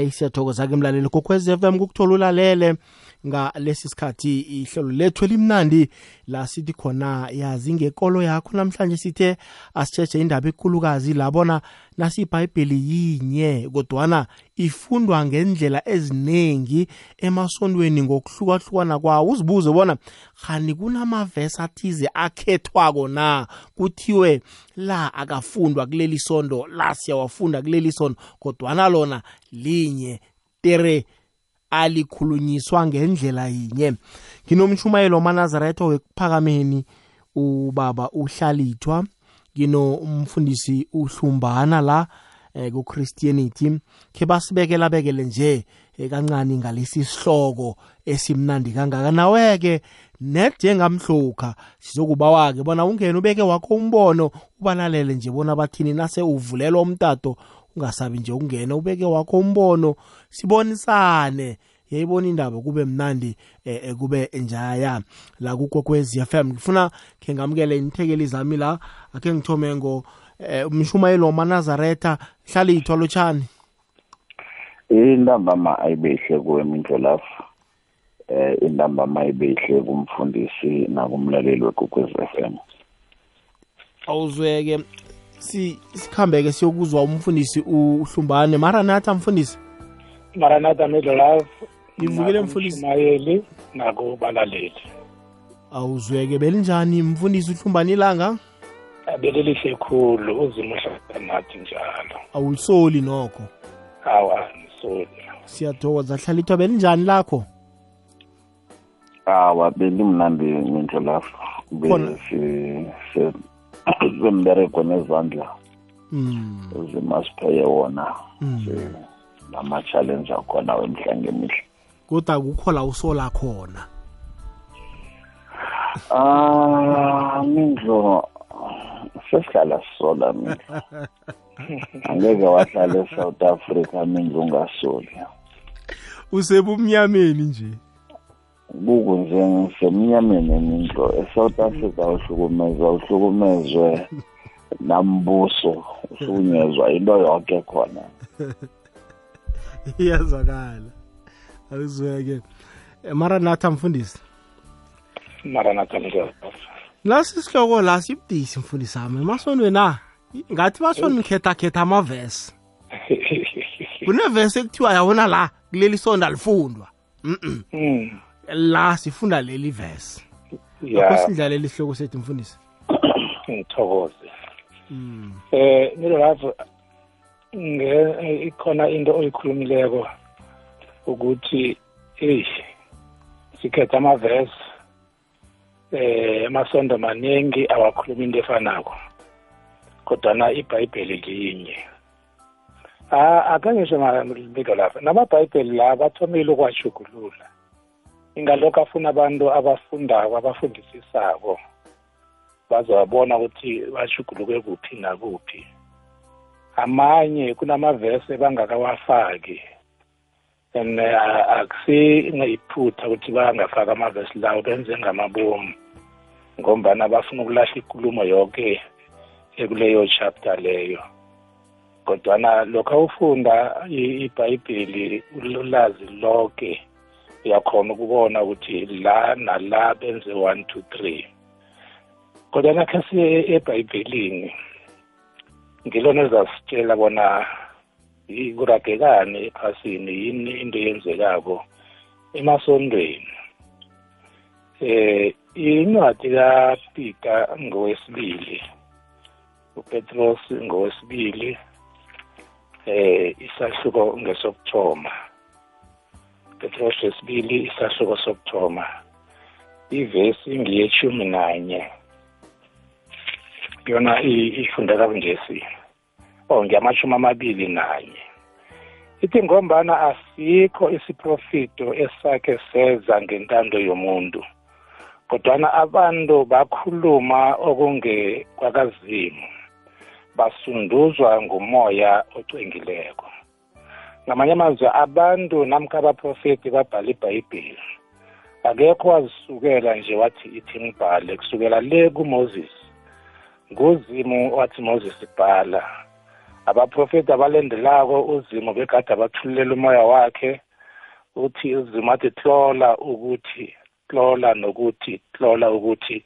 hayi siyathokoza-ke mlaleli kokwez FM kukuthola ulalele ngalesi sikhathi ihlelo lethu elimnandi. La sithi khona yazi ngekolo yakho namhlanje sithe asitshetshe indaba ekhulukazi labona nasibhayibheli yinye kodwana ifundwa ngendlela eziningi emasondweni ngokuhlukahlukana kwawo. Uzibuze bona khani kunamavesi athize akhethwako na? Kuthiwe la akafundwa kuleli sondo la siyawafunda kuleli sondo. Kodwana lona linye tere alikhulunyiswa ngendlela yinye. Nginomshumayelo wamanazaretha wekuphakameni ubaba uhlalithwa nginomfundisi uhlumbana la eh, ku-christianity khe basibekela bekele nje eh, kancane ngalesi sihloko esimnandi kangaka. Nawe-ke net njengamhlokha sizokubawa-ke bona ungene ubeke wakho umbono ubalalele nje bona bathini nase uvulelwa umtato ungasabi nje ukungena ubeke wakho umbono sibonisane. Yayibona indaba kube mnandi eh, eh, kube njaya. La kukokwezi FM ngifuna khe ngamukele inithekeli zami la akhe ngithome ngo eh, umshumayelo wamanazaretha hlala ithwalo tshani intambama ayibehle kuwe mindlolafu eh intambama ayibehle kumfundisi nakumlaleli wegokwezi FM awuzweke si sikhambeke siyokuzwa umfundisi uhlumbane. Maranatha mfundisi. Maranatha middle love ngivukile mfundisi. Mayeli nakubalaleli awuzweke belinjani mfundisi uhlumbane ilanga? Belelihle khulu uzima uhlala nathi njalo. Awulisoli nokho? Awa nisoli siyathokoza hlalithwa belinjani lakho? Awa belimnandi mindlolafu Khona. sembereko nezandla. Mm. uzima sipheye wona. Mm. Se- nama-challenge akhona wemihla ngemihla. Kodwa kukho la usola khona Ah, mindlo sesihlala sisola mindlo. Angeke wahlala eSouth Africa mindlo ungasoli. usebumnyameni nje Buku nje ngisemnyameni mindlo eSouth Africa uhlukumezwa uhlukumezwe nambuso uhlukunyezwa into yonke khona. iyazwakala awuzweke. Eh, mara natha mfundisi. Maranatha middle love lasi sihloko la sibudisi mfundisi wami. Emasondweni na? Ngathi basho nikhetha-khetha amavesi. Kunevesi ekuthiwa yabona la kuleli sonto alifundwa mm Mm, la sifunda leli vesi. Akho ya sidlalela isihloko sethu mfundisi. Ngithokoze. Mm. eh middle love nge ikhona into oyikhulumileko. Ukuthi hey sikhetha amavesi eh amasondo maningi awakhuluma into efanako kodwana ibhayibheli linye ah akangisho mbiko lapha namabhayibheli la bathomile ukwashugulula ingalokho afuna abantu abafundako abafundisisako bazawabona ukuthi bashuguluke kuphi nakuphi. Amanye kunamavesi bangakawafaki and uh, akusiyiphutha ukuthi bangafaki amavesi lawo benze ngamabomu ngombana bafuna ukulahla ikulumo yonke ekuleyo chapter leyo. Kodwana lokhu awufunda i- ibhayibheli ulazi lonke uyakhona ukubona ukuthi la nala benze one two three. Kodwana khe siye ebhayibhelini ngilona ezasitshela bona kuragekani ephasini yini into eyenzekako emasondweni? Eh incwadi kaPeter ngowesibili uPetros ngowesibili eh isahluko ngesokuthoma. Petros wesibili isahluko sokuthoma. Ivesi ngiyeshumi nanye. Yona i- ifundeka kungesi oh ngiyamashumi amabili nanye. Ithi ngombana asikho isiprofito esake seza ngentando yomuntu kodwana abantu bakhuluma okungekwakazimu basunduzwa ngumoya ocwengileko ngamanye amazwi abantu namkha abaprofeti babhala ibhayibheli akekho wazisukela nje wathi ithi ngibhale kusukela le kumoses nguzimu wathi moses bhala. Abaprofeti abalendelako uzimo begade abathululela umoya wakhe uthi uzimo athi tlola ukuthi tlola nokuthi tlola ukuthi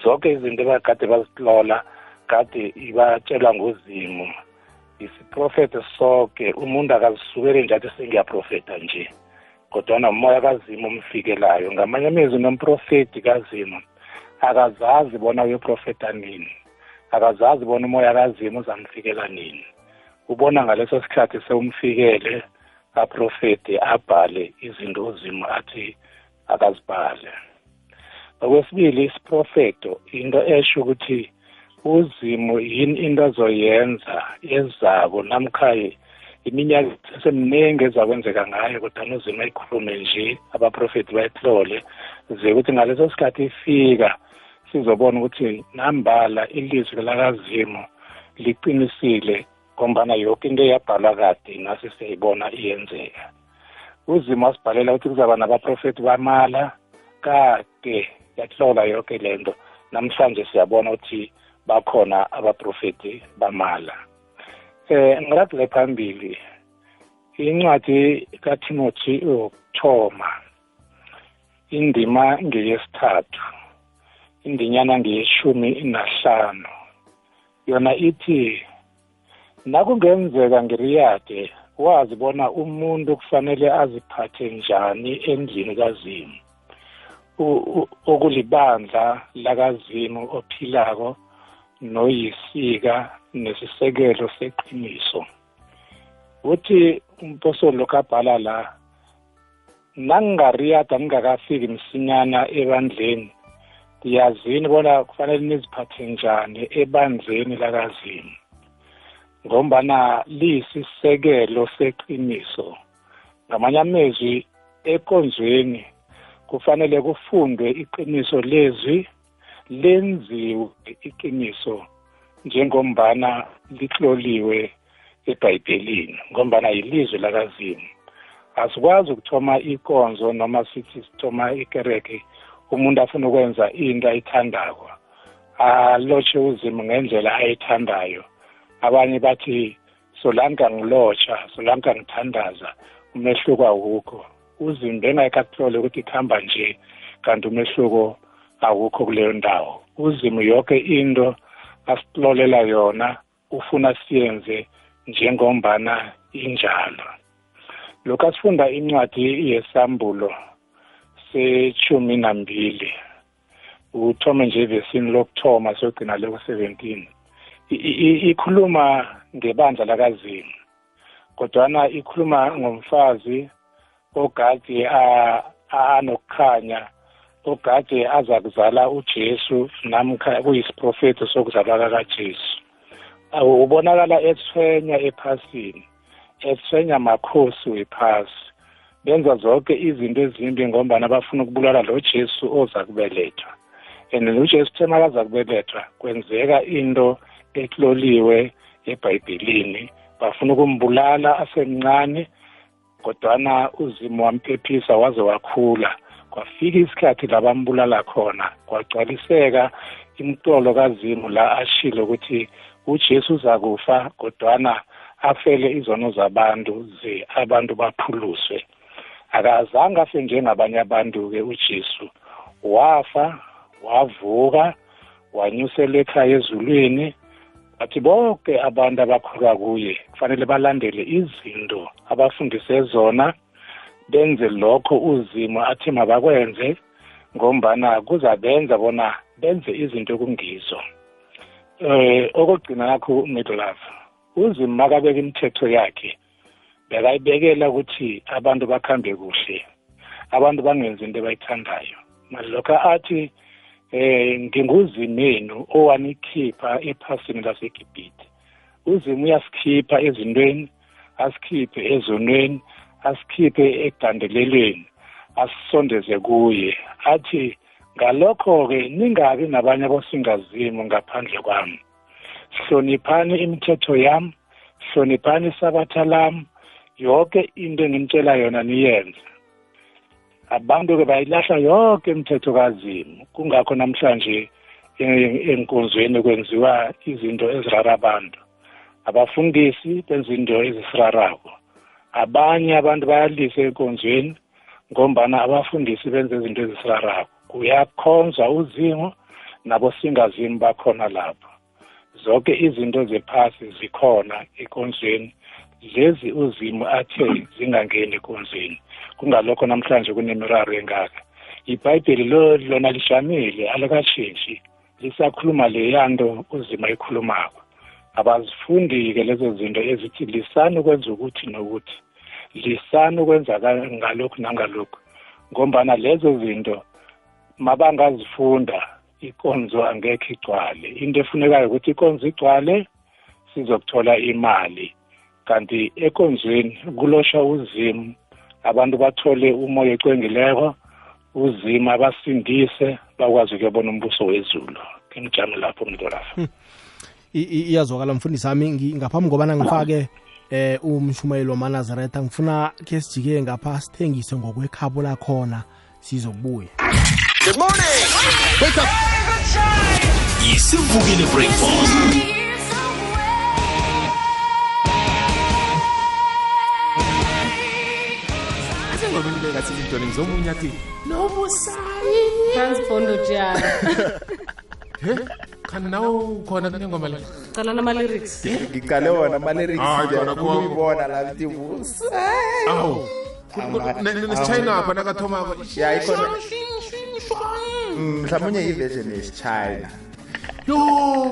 zonke izinto ebakade bazitlola kade ibatshelwa nguzimo isiprofetho sonke umuntu akazisukeli nje athi sengiyaprofeta nje kodwana umoya kazimo omfikelayo. Ngamanye amezwi nomprofeti kazimo akazazi bona uyoprofeta nini akazazi bona umoya kazimo uzamfikela nini. Ubona ngaleso sikhathi sewumfikele aprofete abhale izinto uzimo athi akazibhale. Okwesibili isiprofeto into esho ukuthi uzimo yini into azoyenza ezako namkhaye iminyaka sesemningi ezakwenzeka ngayo kodwa uzimo ayikhulume nje abaprofeti bayihlole ze ukuthi ngaleso sikhathi ifika sizobona ukuthi nambala ilizwi lakazimo liqinisile ngombana yoke into eyabhalwa kade nasi siyayibona iyenzeka uzimo asibhalela ukuthi kuzaba nabaprofeti bamala kade yahlola yoke lento namhlanje siyabona ukuthi bakhona abaprofeti bamala. Eh ngiragule phambili incwadi kaTimothy yokuthoma indima ngeyesithathu indinyana ngeyeshumi nahlanu. Yona ithi nakungenzeka ngiriyade wazi bona umuntu kufanele aziphathe njani endlini kazimu. Okulibandla lakazimu ophilako noyisika nesisekelo seqiniso. Uthi umpostoli lokhu abhala la nangingariyada ngingakafiki msinyana ebandleni yazini bona kufanele niziphathe njani ebandleni lakazimu. Ngombana liyisisekelo seqiniso. Ngamanye amezwi ekonzweni kufanele kufundwe iqiniso lezwi lenziwe iqiniso njengombana lihloliwe ebhayibhelini ngombana yilizwi lakazimu. Asikwazi ukuthoma ikonzo noma sithi sithoma ikereke umuntu afuna ukwenza into ayithandako alotshe uzimu ngendlela ayithandayo. Abanye bathi solanka ngilotsha solanka ngithandaza umehluko awukho. Uzimbe engayikakuhlole ukuthi kuhamba nje kanti umehluko awukho kuleyo ndawo. Uzimu yonke into asihlolela yona ufuna siyenze njengombana injalo. Lokhu asifunda incwadi yesambulo sechumi nambili. Uthome nje evesini lokuthoma siyogcina leku-seventeen. Ikhuluma ngebandla lakazimu kodwana ikhuluma ngomfazi ogade anokukhanya ogade aza kuzala uJesu namkha kuyisiprofeto sokuzalwa kaJesu ubonakala ethwenya ephasini ethwenya makhosi wephasi. Benza zonke izinto ezimbi ngombana bafuna ukubulala lo Jesu oza kubelethwa. And uJesu thema kaza kubelethwa kwenzeka into etloliwe ebhayibhelini bafuna ukumbulala asemncane kodwana uzimo wamphephisa waze wakhula. Kwafika isikhathi la bambulala khona kwagcwaliseka imtolo kazimu la ashilo ukuthi ujesu uzakufa kodwana afele izono zabantu ze abantu baphuluswe akazange afe njengabanye abantu-ke ujesu. Wafa wavuka wanyuselwa ekhaya ezulwini bathi bonke abantu abakholwa kuye kufanele balandele izinto abafundise zona benze lokho uzimo athi mabakwenze ngombana kuzabenza bona benze izinto kungizo eh okugcina nakho midlove uzimo makabeka imithetho yakhe bekayibekela ukuthi abantu bakhambe kuhle abantu bangenzi into abayithandayo. Malokho athi eh nginguzimenu owanikhipha ephasini laseGibhithe. Uzimo uyasikhipha ezintweni asikhiphe ezonweni asikhiphe egandelelweni asisondeze kuye. Athi ngalokho-ke ningabi nabanye abosingazimo ngaphandle kwami. Hloniphani imithetho yami hloniphani isabatha lami. Yonke into engimtshela yona niyenze. Abantu-ke bayilahla yonke imithetho kazimu kungakho namhlanje enkonzweni kwenziwa izinto ezirara abantu. Abafundisi benza into ezisirarako. Abanye abantu bayalisa enkonzweni ngombana abafundisi benza izinto ezisirarako. Kuyakhonzwa uzimo nabo singazimi bakhona lapho. Zonke izinto zephasi zikhona enkonzweni lezi uzimo athe zingangeni enkonzweni kungalokho namhlanje kunemiraro engaka. Ibhayibheli lo lona lishamile alikashintshi lisakhuluma leyanto uzima ekhulumako abazifundi-ke lezo zinto ezithi lisani ukwenza ukuthi nokuthi. Lisani ukwenza ngalokhu nangalokhu. Ngombana lezo zinto mabangazifunda ikonzo angekho igcwale. Into efunekayo ukuthi ikonzo igcwale sizokuthola imali. Kanti ekonzweni kulosha uzimu abantu bathole umoya ecwengileko uzima basindise bakwazi ukuyobona umbuso wezulu. Ngimjame lapho umntu lapha hmm. iyazwakala mfundisi wami. Ngaphambi kobana ngifake eh umshumayelo wamanazaretha ngifuna ke sijike ngapha sithengise ngokwekhabo lakhona sizokubuya. Good morning. Wake up. Yisivukile breakfast. ngizobabeleka sizintoni ngizomunyaki nobusayi transbondo jalo he kanti nawe ukhona kunengoma le cala nama-lyrics ngiqale wona ama-lyricsuyibona la bithi busayi nesitshayina apha unye iversion yesitshayina yo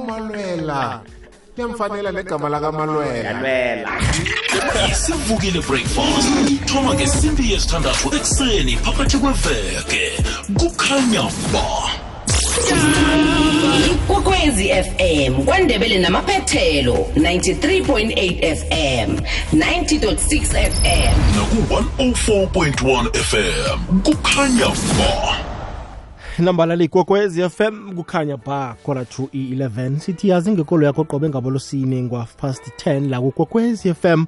malwela liyamfanela negama lakamalwelaisivukile breakfast ithoma ngesimbi yesithandathu ekuseni phakathi kweveke kukhanya ba. Ikwekwezi fm kwandebele namaphethelo 93.8 fm 90.6 fm naku-104.1 fm kukhanya ba nambalali ikwekwezi fm kukhanya ba kora to i-11 sithi yazi ngekolo yakho qobe ngabolosine ngwa past 10 la kukwekwezi fm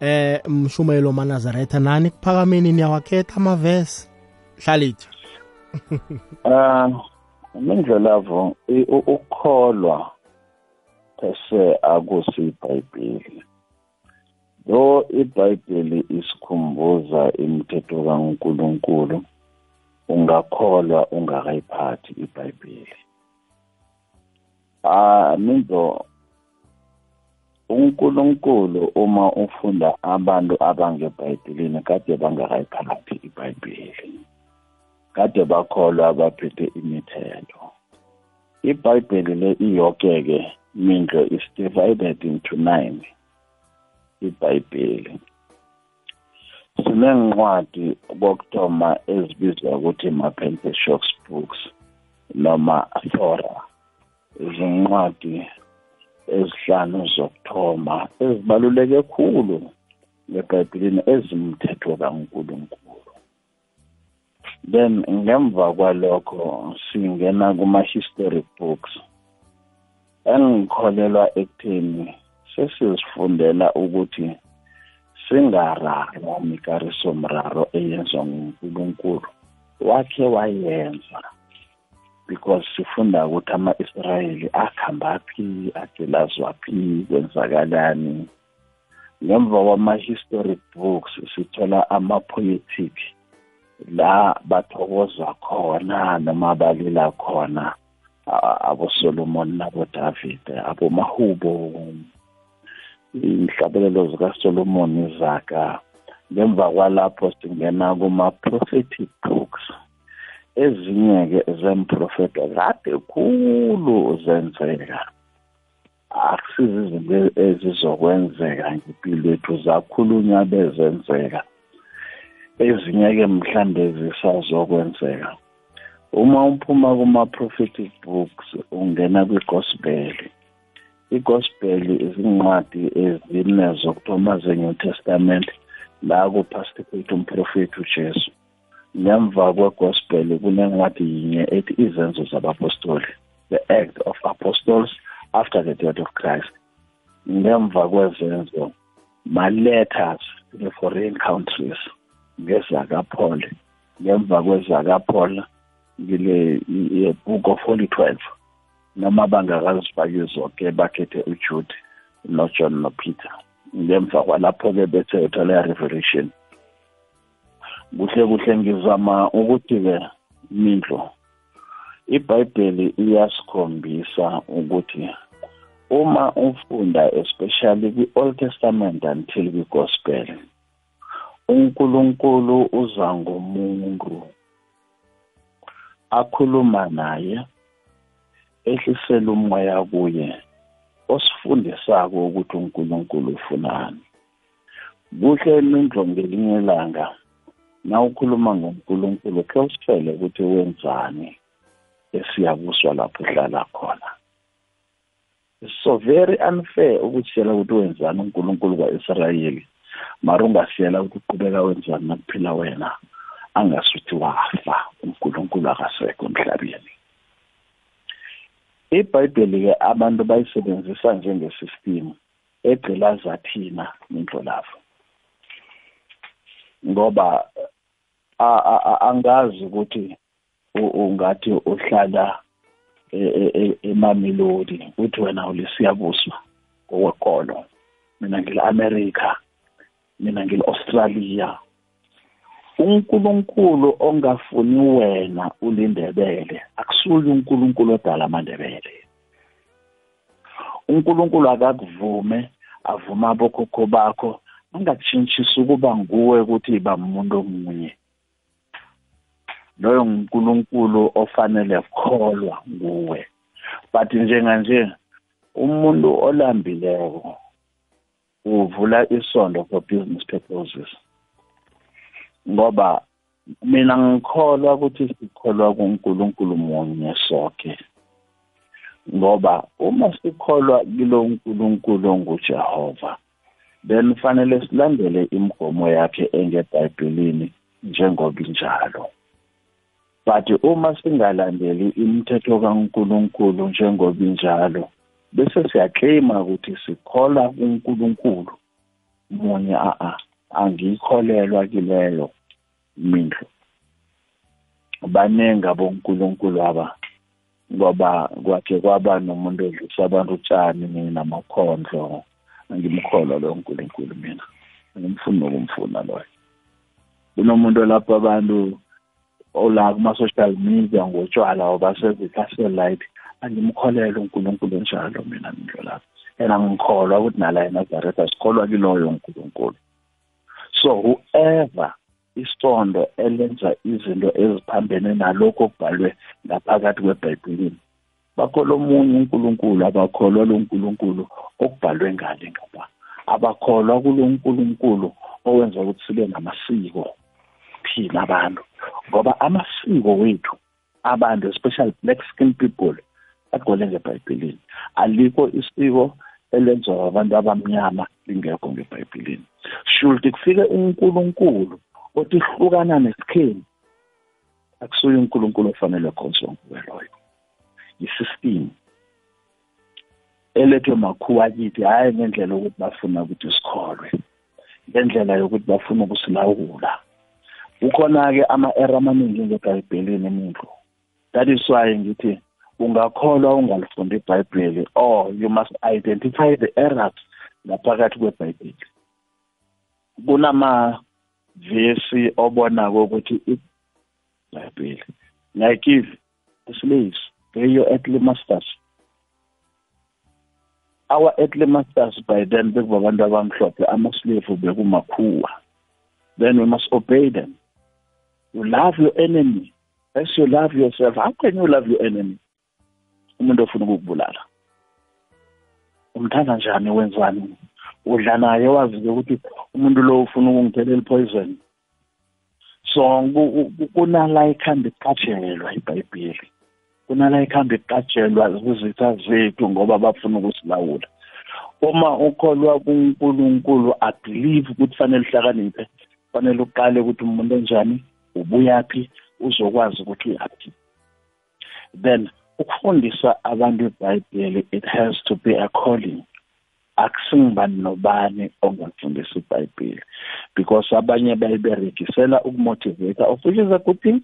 eh mshumayelo manazaretha nani kuphakameni niyawakhetha amavesi? Hlalitha um mindlelavo ukukholwa pese akusi iBhayibheli. Lo iBhayibheli isikhumbuza imithetho kaNkuluNkulu ungakholwa ungakayiphathi iBhayibheli. Ah minzo uNkulunkulu uma ufunda abantu abangeBhayibhelini kade bangakayiphathi iBhayibheli. kade bakholwa abaphethe imithetho ibhayibheli le iyonke-ke mindlo is divided into nine ibhayibheli sinencwadi kokuthoma ezibizwa ukuthi ma-pentateuch books noma thora izincwadi ezihlanu zokuthoma ezibaluleke khulu ngebhayibhelini ezimthetho kankulunkulu. Then ngemva kwalokho singena kuma-historic books. Engikholelwa ekutheni sesizifundela ukuthi singararwa mikarisomraro eyenzwa ngunkulunkulu. Wakhe wayenza because sifunda ukuthi ama-israyeli akhambaphi agelazwaphi kwenzakalani. Ngemva kwama-historic books sithola ama-poetic la bathokoza khona noma balila khona abosolomon nabodavide abomahubo inhlabelelo zikasolomon izaka ngemva kwalapho singena kuma-prophetic books ezinye-ke zemprofeta kade khulu zenzeka. Akusizi izinto ezizokwenzeka ngempilo yethu zakhulunywa bezenzeka. Ezinye-ke mhlambe zisazokwenzeka. Uma uphuma kuma-prophetic books ungena kwi-gospel. I-gospel izincwadi ezine zokuthoma ze-new testament la kuphastiphete umprofethi ujesu. Ngemva kwe-gospel kunencwadi yinye ethi izenzo zabapostoli the act of apostles after the death of christ. Ngemva kwezenzo ma-letters to the foreign countries ngezakaPaul ngemva kwezakaPaul ngile book of holy 12 noma bangakazifaki zonke bakhethe uJude noJohn noPeter ngemva kwalapho-ke bethe uthola revelation. Kuhle kuhle ngizama ukuthi-ke mindlo ibhayibheli iyasikhombisa ukuthi uma ufunda especially kwi-old testament until kwi-gospel unkulunkulu uza ngomuntu akhuluma naye ehlisela umoya kuye osifundisako ukuthi uNkulunkulu ufunani. Kuhle imindlo ngelinye ilanga na ukhuluma ngoNkulunkulu khe usitshele ukuthi wenzani esiyabuswa lapho uhlala khona. So very unfair ukutshela ukuthi wenzani uNkulunkulu kaIsrayeli mara ungasiyela ukuthi uqhubeka wenzani nakuphila wena angasuthi wafa uNkulunkulu akasekho emhlabeni. Ibhayibheli-ke abantu bayisebenzisa njengesystem egcilaza thina nindlolavu ngoba angazi ukuthi ungathi uhlala e, e, emamelodi uthi wena ulisiyabuswa ngokwekolo mina ngile-america mina ngile-australia uNkulunkulu ongafuni wena ulindebele akusuye uNkulunkulu odala amandebele. uNkulunkulu akakuvume avuma abokhokho bakho angakutshintshisi ukuba nguwe ukuthi iba umuntu omunye. Loyo nguNkulunkulu ofanele kukholwa nguwe. But njenganje umuntu olambileko uvula isondo for business purposes. Ngoba mina ngikholwa ukuthi sikholwa kuNkulunkulu munye sonke ngoba uma sikholwa kilo uNkulunkulu onguJehova then fanele silandele imigomo yakhe engeBhayibhelini njengoba injalo. But uma singalandeli imithetho kaNkulunkulu njengoba injalo bese siyaclaima ukuthi sikholwa kuNkulunkulu. Munye a a angikholelwa kileyo. Mindlu baningi abonkulunkulu aba ngoba kwakhe kwaba nomuntu odlisa abantu utshani namakhondlo angimkholwa loyo nkulunkulu mina. Angimfuni nokumfuna loyo. Kunomuntu lapho abantu ola kuma-social media ngotshwala obasezikaselight angimkholelwa unkulunkulu njalo mina mindlo lapho and angikholwa ukuthi nala enazaretha sikholwa kiloyo unkulunkulu so whoever isondo elenza izinto eziphambene nalokho okubhalwe ngaphakathi kwebhayibhelini bakholwa omunye unkulunkulu abakholwa lo nkulunkulu okubhalwe ngale ngapha abakholwa kulo nkulunkulu owenza ukuthi sibe namasiko thina abantu. Ngoba amasiko wethu abantu especially black skin people agcwele ngebhayibhelini alikho isiko elenziwa abantu abamnyama lingekho ngebhayibhelini shulti kufike unkulunkulu kodwa ihlukana nesikheni akusuye uNkulunkulu ofanele khonzwa nguwe loyo isystem elethwe makhuwa kithi hhayi ngendlela yokuthi bafuna ukuthi sikholwe ngendlela yokuthi bafuna ukusilawula. Kukhona-ke ama-era amaningi ngebhayibhelini emuntu that is why ngithi ungakholwa ungalifundi ibhayibheli or you must identify the errors ngaphakathi kwebhayibheli. Kunama vesi obonako ukuthi ibhayibheli like if slaves they your earthly masters. Our earthly masters by then bekubabantu abamhlophe ama-slave bekumakhuwa. Then we must obey them. You love your enemy as you love yourself. How can you love your enemy? Umuntu ofuna ukukubulala. Umthanda njani wenzani? Udla naye wazi-ke ukuthi umuntu lo ufuna ukungithelela ipoison so kunala ikhambe iqatshelwa ibhayibheli kunala ikhambe iqatshelwa kuzitha zethu ngoba bafuna ukusilawula. Uma ukholwa kuNkulunkulu abelieve ukuthi fanele uhlakaniphe fanele uqale ukuthi umuntu onjani ubuyaphi uzokwazi ukuthi uyaphi then ukufundisa abantu ibhayibheli it has to be a calling. Akusingubani nobani ongafundisa ibhayibheli because abanye bayiberegisela ukumotivate of which is a good thing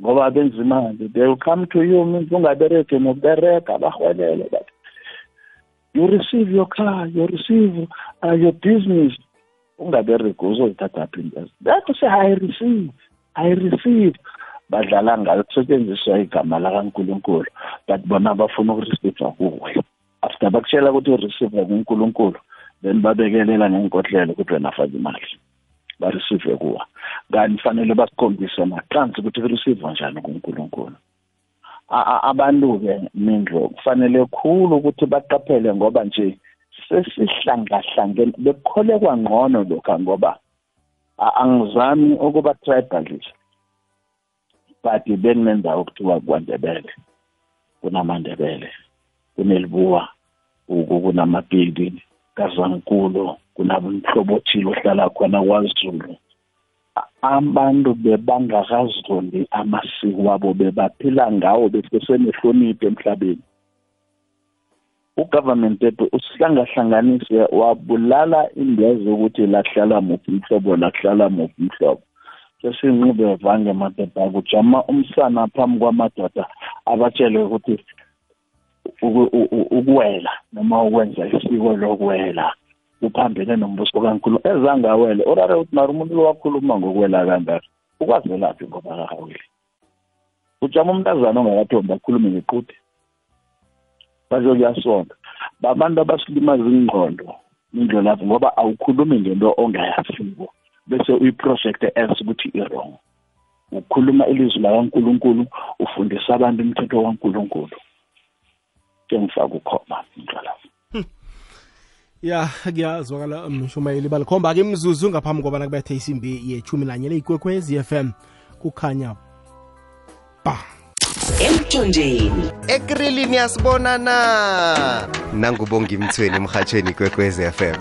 ngoba benza imali they will come to you means ungabereke nokubereka bahwelele but you receive your car you receive uh, your business. Ungabereki uzoyithatha phi into that say i receive i receive. Badlala ngayo kusetshenziswa igama lakankulunkulu but bona bafuna ukureceiva kuwe. After bakutshela ukuthi ureceive kunkulunkulu then babekelela ngenkohlelo ukuthi wena faka imali bareceive kuwa. Kanti fanele basikhombise maqansi ukuthi kureceive njani kunkulunkulu. Abantu-ke mindlo kufanele khulu ukuthi baqaphele ngoba nje sesihlangahlangene bekukholekwa ngcono lokha ngoba angizami ukuba tribalist but bekunendawo okuthiwa kwandebele kunamandebele. Kunelibuwa kunamapili kazankulu kunamhlobo othile ohlala khona kwazulu. Abantu bebangakazondi amasiko wabo bebaphila ngawo besesenehlonipho emhlabeni. Ugovernment ethu usihlangahlanganise wabulala indeza ukuthi lahlala muphi umhlobo lahlala muphi umhlobo. Sesinqube vange madoda kujama umsana phambi kwamadoda abatshele ukuthi ukuwela noma ukwenza isiko lokuwela uphambene nombuso kankulu ezange awele orare ukuthi nari umuntu lowakhuluma ngokwela kangaka ukwazelaphi ngoba kakaweli ujama umntazana ongakathombi akhulume ngequde basho kuyasonda babantu abasilimaza ingqondo indlelapho ngoba awukhulumi ngento ongayaziko bese uyiprojecte as ukuthi i-wrong. Ukhuluma ilizwi lakankulunkulu ufundisa abantu umthetho kankulunkulu. Ke ngifaka ukhoma indlelapho ya kuyazwakala mshumayeli balikhomba. Ke imzuzu ngaphambi kobana kubethe isimbi yechumi nanye leyikwekwezi FM kukhanya ba. Emthonjeni. Ekrilini yasibonana. Nangubonga imthweni emhatshweni ikwekhwez FM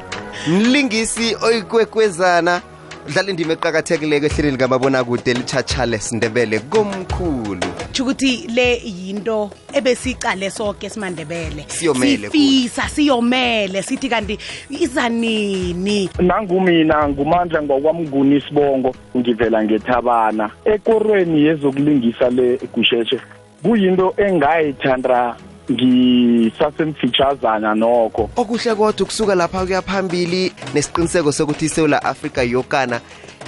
mlingisi oyikwekwezana udlala indima eqakathekileko ehleleni likababonakude elitshatshale sindebele komkhulu. Ukuthi le yinto ebesicale sonke simandebele. Siyomele sifisa siyomele. Sithi kanti iza nini nangumina ngumandla ngokwamnguni isibongo ngivela ngethabana. Ekorweni yezokulingisa le gusheshe kuyinto engayithanda ngisasemfitshazana nokho. Okuhle kodwa ukusuka lapha kuya phambili nesiqiniseko sokuthi isewula afrika yokana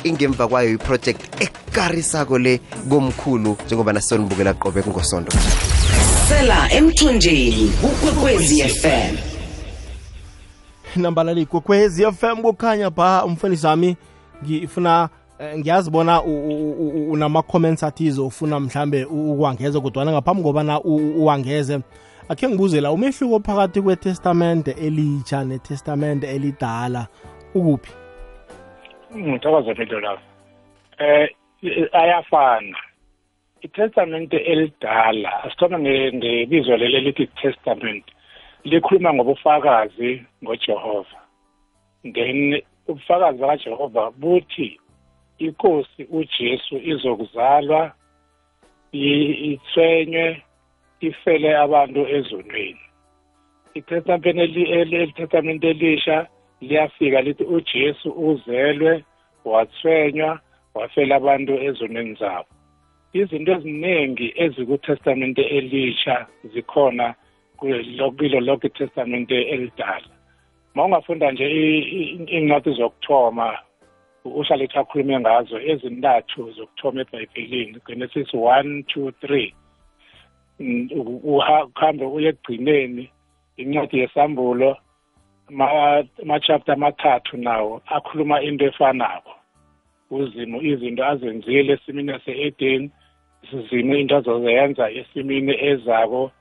ingemva kwayo iproject ekarisako le komkhulu njengoba nasonibukela qobe kungosondo. Sela emthonjeni kukwekwezi fm nambalali liyikwekwezi FM kukhanya ba umfundisi wami ngifuna u- u- unama-comments athize ufuna mhlambe u- uwangeze kodwana ngaphambi kobana uwangeze akhe ngibuze la umehluko phakathi kwetestamente elitsha netestamente elidala ukuphi? Ngithokoza phela lapho eh ayafana. Itestamente elidala asithoma nge- ngebizo leli elithi testament likhuluma ngobufakazi ngojehova. Then ubufakazi bakajehova buthi inkosi ujesu izokuzalwa ithwenywe ifele abantu ezonweni. Itestamente eli- eli- elitestamente elisha liyafika lithi ujesu uzelwe wathwenywa wafela abantu ezonweni zabo. Izinto eziningi ezikutestamente elisha zikhona kulo kilo lonke itestamente elidala. Ma ungafunda nje i- i- iy'ncwadi zokuthoma uhlale ethi akhulume ngazo ezintathu zokuthoma ebhayibhelini genesis one two three. Mm, u- uha- uhambe uye ekugcineni incwadi yesambulo ama- ama-chapter amathathu nawo akhuluma into efanako. Uzimo izinto azenzile esimini yase-eden sizimo into azozenza esimini ezako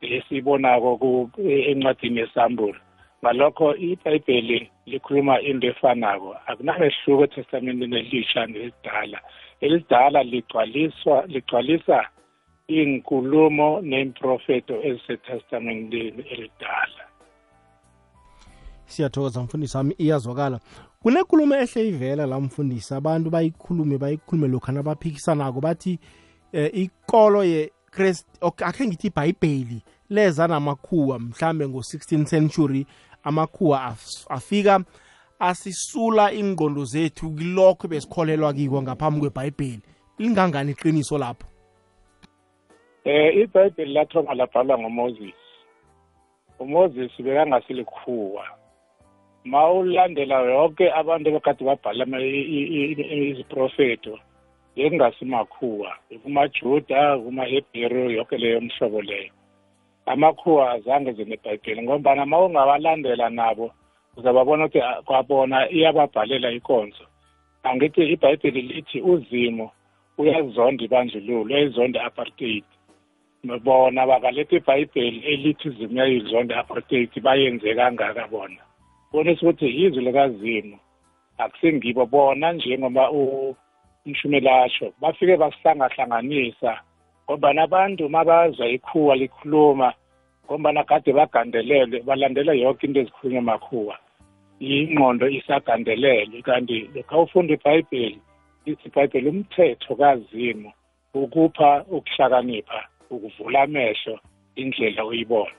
esibonako ku- encwadini yesambulo. Ngalokho ibhayibheli likhuluma into efanako. Akunamehluko etestamenteni elisha nelidala. Elidala ligcwaliswa ligcwalisa iy'nkulumo ney'mprofeto ezisetestamenteni elidala. Siyathokoza mfundisi wami iyazwakala. Kunenkulumo ehle ivela la mfundisi abantu bayikhulume bayikhulume lokhu nabaphikisanako bathi eh, ikolo yekrest ok- akhe ngithi ibhayibheli leza namakhuwa mhlambe ngo-16 century amakhuwa af- afika asisula ingqondo zethu kilokho besikholelwa kiko ngaphambi kwebhayibheli. Lingangani iqiniso lapho? Eh ibhayibheli lathoma labhalwa ngomoses umoses bekangaselikhuwa ma ulandela yonke abantu abakade babhala iziprofeto bekungasimakhuwa kumajuda kumahebheru yonke leyo mhlobo leyo. Amakhuwa azange zenebhayibheli ngombana ma ungawalandela nabo uzababona ukuthi kwabona iyababhalela inkonzo angithi ibhayibheli lithi uzimo uyazonda ibandlululo uyayizonda i-apartheid. Bona bakaletha ibhayibheli elithi uzimo uyayizonda i-apartheid bayenze kangaka bona. Bonisa ukuthi yizwi likazimu akusengibo bona njengoba umshumeli asho bafike basihlangahlanganisa ngoba nabantu mabazwa ikhuwa likhuluma ngombana kade bagandelele balandela yonke into ezikhulunywa makhuwa. Ingqondo isagandelele kanti lokha ufunda ibhayibheli lithi ibhayibheli umthetho kazimu ukupha ukuhlakanipha ukuvula amehlo indlela uyibona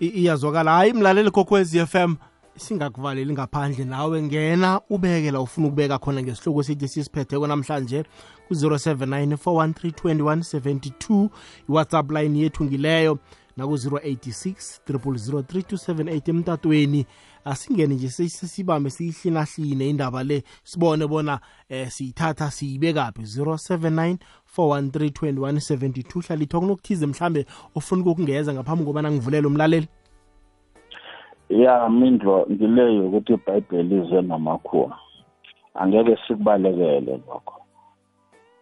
iyazwakala. Hayi mlaleli kokwezi FM singakuvaleli ngaphandle nawe ngena ubeke la ufuna ukubeka khona ngesihloko sithi sisiphetheko namhlanje ku-079 413 iwhatsapp line yethu ngileyo naku-086 3278 emtatweni. Asingene nje sibambe siyihlinahline indaba le sibone bona eh siyithatha siyibekaphi. 079 413 hlala ithoko nokuthize mhlambe ofuna ukungeza ngaphambi kobana ngivulela umlaleli. Ya mindlo ngileyo ukuthi ibhayibheli ize namakhuwa angeke sikubalekele lokho.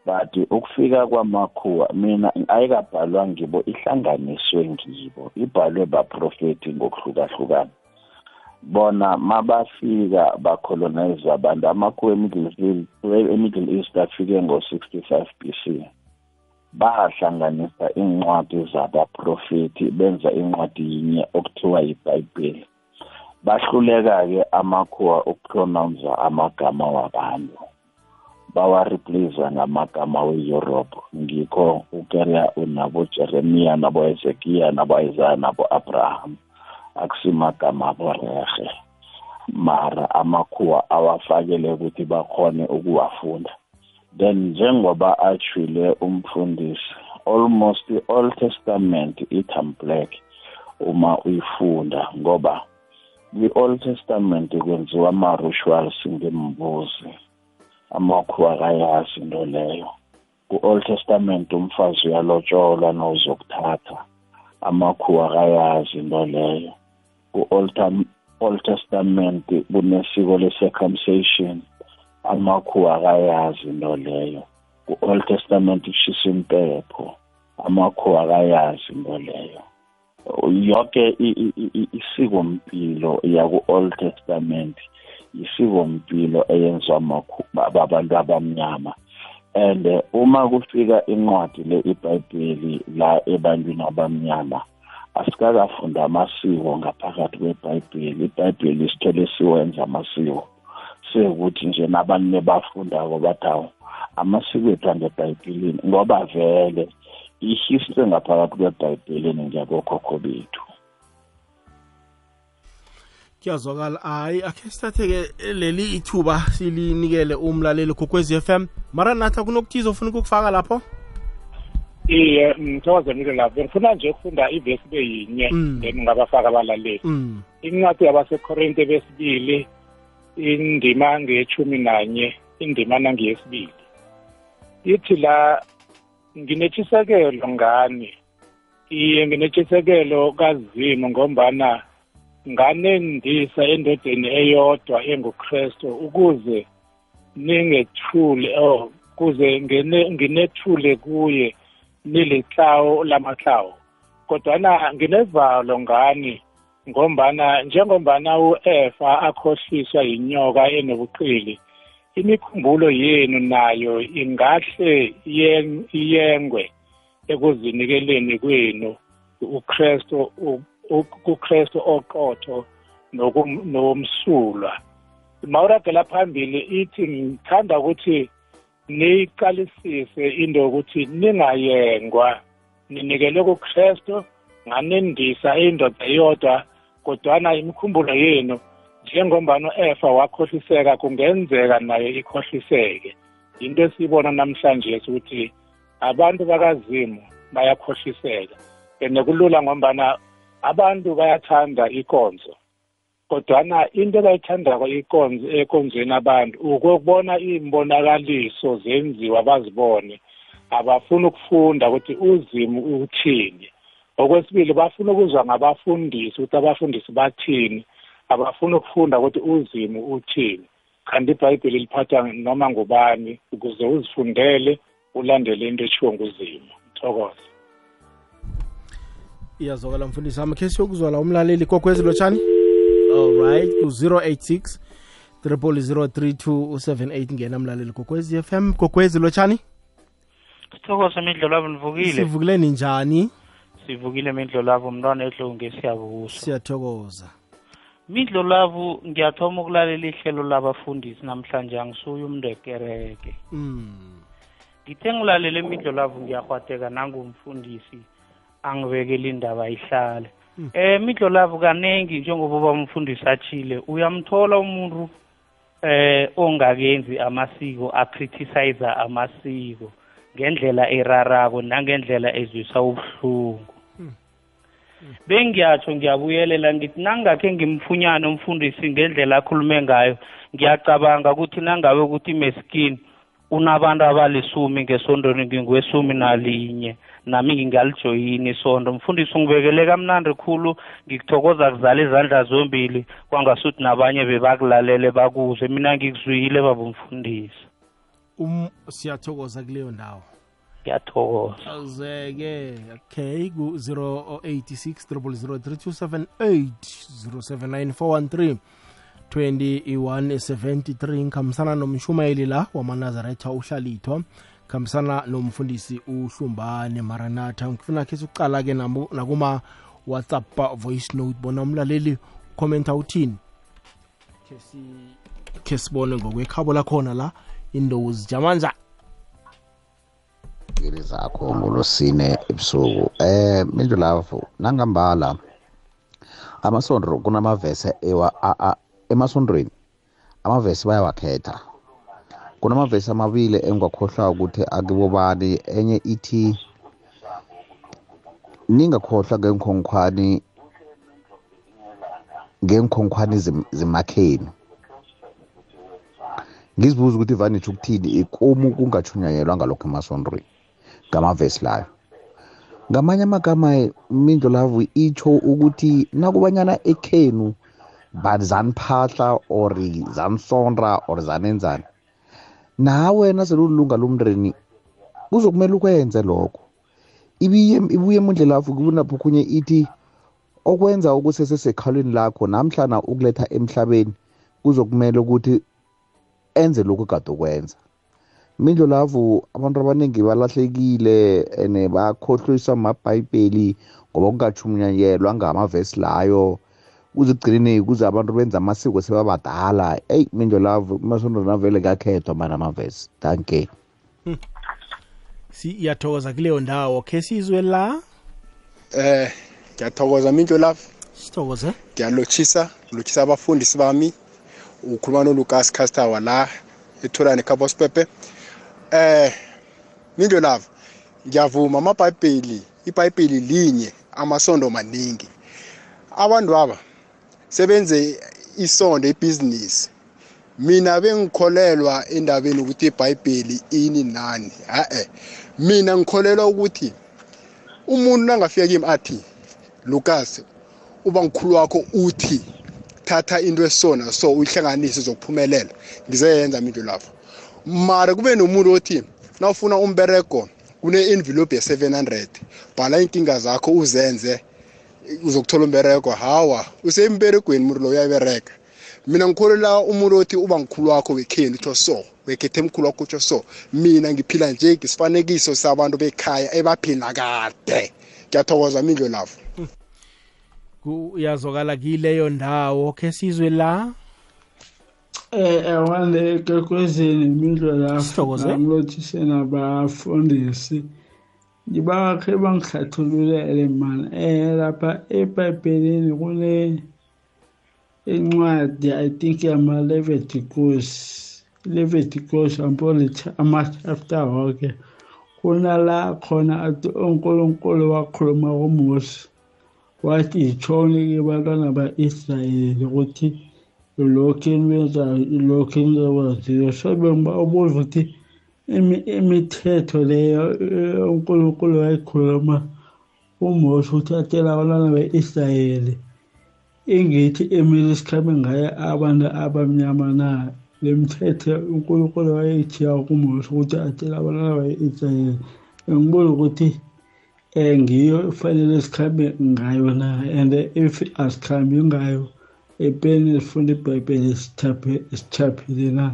But ukufika kwamakhuwa mina ayikabhalwa ngibo ihlanganiswe ngibo. Ibhalwe baprofeti ngokuhlukahlukana. Bona mabafika bacolonize abantu amakhuwa emiddle east afike ngo-65 BC bahlanganisa incwadi zabaprofeti benza incwadi yinye okuthiwa yibhayibheli. Bahluleka-ke amakhuwa ukupronounce amagama wabantu. Bawareplace ngamagama we-europe. Ngikho ukeria unabojeremiya nabo-ezekiya nabo-isaya nabo-abraham akusimagama aborehe mara amakhuwa awafakele ukuthi bakhone ukuwafunda. Then njengoba atshwile umfundisi almost i-old testament itam black uma uyifunda ngoba kwi-old testament kwenziwa ama-rituals ngembuzi amakhuwa akayazi into leyo. Ku-old testament umfazi uyalotsholwa nozokuthatha amakhuwa akayazi into leyo. Ku-old testament kunesiko le-circumcision amakhuwa akayazi into leyo. Ku-old testament kushisa impepho amakhuwa akayazi into leyo. Yonke isikompilo yaku-old testament isikompilo eyenziwa babantu abamnyama. And uma kufika incwadi le ibhayibheli la ebantwini abamnyama asikakafunda amasiko ngaphakathi kwebhayibheli. Ibhayibheli isithole siwenza amasiko. Sekuthi nje nabantu nebafundako bathi awu amasiko ethu angebhayibhelini ngoba vele ihistory ngaphakathi kwebhayibhelini ngiyabokhokho bethu. Kuyazwakala. Hayi akhe sithathe-ke leli ithuba silinikele umlaleli kokwezi FM mara nathi kunokuthiza ofuna ukukufaka lapho? Iye ngithokozanile lapho. Ngifuna nje ukufunda ivesi be yinye then ngabafaka abalaleli. Incwadi yabasekorinte besibili indima ngechumi nanye indima nangeyesibili. Ithi la nginetshisekelo ngani? Iye nginetshisekelo kazimu ngombana nganendisa endodeni eyodwa engukristu ukuze ningethule oh kuze nginethule kuye nilihlawo lamahlawo kodwana nginevalo ngani? Ngombana njengombana u-efa akhohliswa yinyoka enobuqili imikhumbulo yenu nayo ingahle iyengwe ekuzinikeleni kwenu ukristu kukristu oqotho nomsulwa mawuragela phambili ithi ngithanda ukuthi niyiqalisise into yokuthi ningayengwa ninikele kukristu nganendisa indoda eyodwa kodwana imikhumbulo yenu njengombana u-efa wakhohliseka kungenzeka nayo ikhohliseke. Into esiyibona namhlanje ukuthi abantu bakazimu bayakhohliseka. And kulula ngombana abantu bayathanda ikonzo kodwana into abayithandako ikonzo ekonzweni abantu ukubona imbonakaliso zenziwa bazibone abafuni ukufunda ukuthi uzimu uthini. Okwesibili bafuna ukuzwa ngabafundisi ukuthi abafundisi bathini. Abafuna ukufunda ukuthi uzimu uthini. Kanti ibhayibheli liphatha noma ngubani ukuze uzifundele ulandele into eshiwo nguzimu thokoza iyazwakala mfundisi wami. Khe siyokuzwa la umlaleli kokwezi lotshani? Alright ku-086 3003278 ngena mlaleli kokwezi fm kokwezi lotshani? Sithokoza imidlo labo nivukile? Sivukile ninjani? Sivukile imidlo labo mntwana ehlonge siyabusa. Siyathokoza. Midlo labo ngiyathoma ukulalela ihlelo labafundisi namhlanje angisuye umntu ekereke mm. ngithe ngilalele imidlo labo ngiyahwateka nangumfundisi angibekele indaba ihlale Mm. eh midlo labo kanengi njengoba bamfundisi achile uyamthola umuntu eh ongakenzi amasiko acriticize amasiko ngendlela erarako nangendlela ezwisa ubuhlungu bengiyatsho ngiyabuyelela ngithi nangakhe ngimfunyane umfundisi ngendlela akhulume ngayo ngiyacabanga ukuthi nangabe ukuthi meskini unabantu abalisumi ngesondweni ngingwesumi nalinye. Nami ngingalijoyini isondo. Mfundisi ungibekele kamnandi khulu ngikuthokoza kuzala izandla zombili kwangasuthi nabanye bebakulalele bakuzwe. Mina ngikuzwile baba umfundisi. Um siyathokoza kuleyo ndawo. Ngiyathokoza. Azeke okay ku-086 0003278 079 2173 ngikhambisana nomshumayeli la wamanazaretha uhlalithwa khambisana nomfundisi uhlumbane maranatha. Ngifuna khe sikucala-ke nakuma whatsapp voice note. Bona umlaleli ukhomenta uthini? Khe si- khe sibone ngokwekhabo lakhona la indawo zijama ngeli zakho ngolosine ebusuku. Eh mindlulavu nangambala amasondro kunamavese ewa emasondweni amavesi bayawakhetha. Kunamavesi amabili engingakhohlwa ukuthi akibobani. Enye ithi ningakhohlwa ngenkhonkhwani ngenkhonkhwani zemakheni ngizibuza ukuthi vanitsho ukuthini ikomu kungatshunyanyelwa ngalokho emasondweni. Ngamavesi layo ngamanye amagama mindlo lavu itsho ukuthi nakubanyana ekhenu but zaniphahla or zanisonra or zanenzani nawe naselulunga lomndeni kuzokumele ukwenze lokho. Ibuye ibuye emundlela lafu kunapho kunye ithi okwenza okusesesekhalweni lakho namhlana ukuletha emhlabeni kuzokumele ukuthi enze lokhu kade ukwenza. Mindlo lavu abantu abaningi balahlekile and bakhohliswa amabhayibheli ngoba kungatshunyanyelwa ngamavesi layo. Kuze ekugcineni kuze abantu benza amasiko sebabadala. Eyi mindlo lavu masondo navele kakhethwa mana amavesi. Danke siyathokoza kuleyo ndawo. Khe sizwe la? Eh ngiyathokoza minto lapha sithokoze. Ngiyalotshisa ngilotshisa abafundisi bami. Ukhuluma nolukas castawa la ethulane kabospepe eh minto lapha ngiyavuma amabhayibheli ibhayibheli linye amasondo maningi. Abantu aba sebenze isondo ibhizinisi. Mina bengikholelwa endabeni ukuthi ibhayibheli ini nani ha-e. Mina ngikholelwa ukuthi umuntu nangafika kimi athi lukas uba ngikhulu wakho uthi thatha into esona so uyihlanganise uzokuphumelela ngizeyenza into lapho mara kube nomuntu othi nawufuna umberego kune-envelope ye-700 bhala inkinga zakho uzenze uzokuthola umberego. Hawa usemberegweni umuntu lo uyayiberega. Mina ngikholela umuntu othi uba ngikhulu wakho wekheni utsho so wekhethe mkhulu wakho utsho so. Mina ngiphila nje ngisifanekiso sabantu bekhaya ebaphila kade. Ngiyathokoza mindlo lavo. Kuyazwakala kileyo ndawo khe sizwe la. Eh awande kwekwezini imidlo lapho Sithokoze. ngilothise nabafundisi ngibakhe bangihlathululele man eh lapha eBhayibhelini kule incwadi i think yama Leviticus Leviticus ambole ama chapter wonke kunala khona athi unkulunkulu wakhuluma kuMose wathi yitshoni-ke bantwana ba-israyeli ukuthi lokhu enwenzayo ilokhu enizokwaziyo so bengiba ubuza ukuthi imithetho leyo unkulunkulu wayikhuluma uMose ukuthi atshela abantwana be-israyeli ingithi emele sikhambe ngayo abantu abamnyama na? Le mithetho unkulunkulu wayeyithiya kuMose ukuthi atshela abantwana be-israyeli bengibuza ukuthi um ngiyo fanele sikhambe ngayo na? And if asikhambi ngayo epeni sifunda ibhayibheli sithaphile na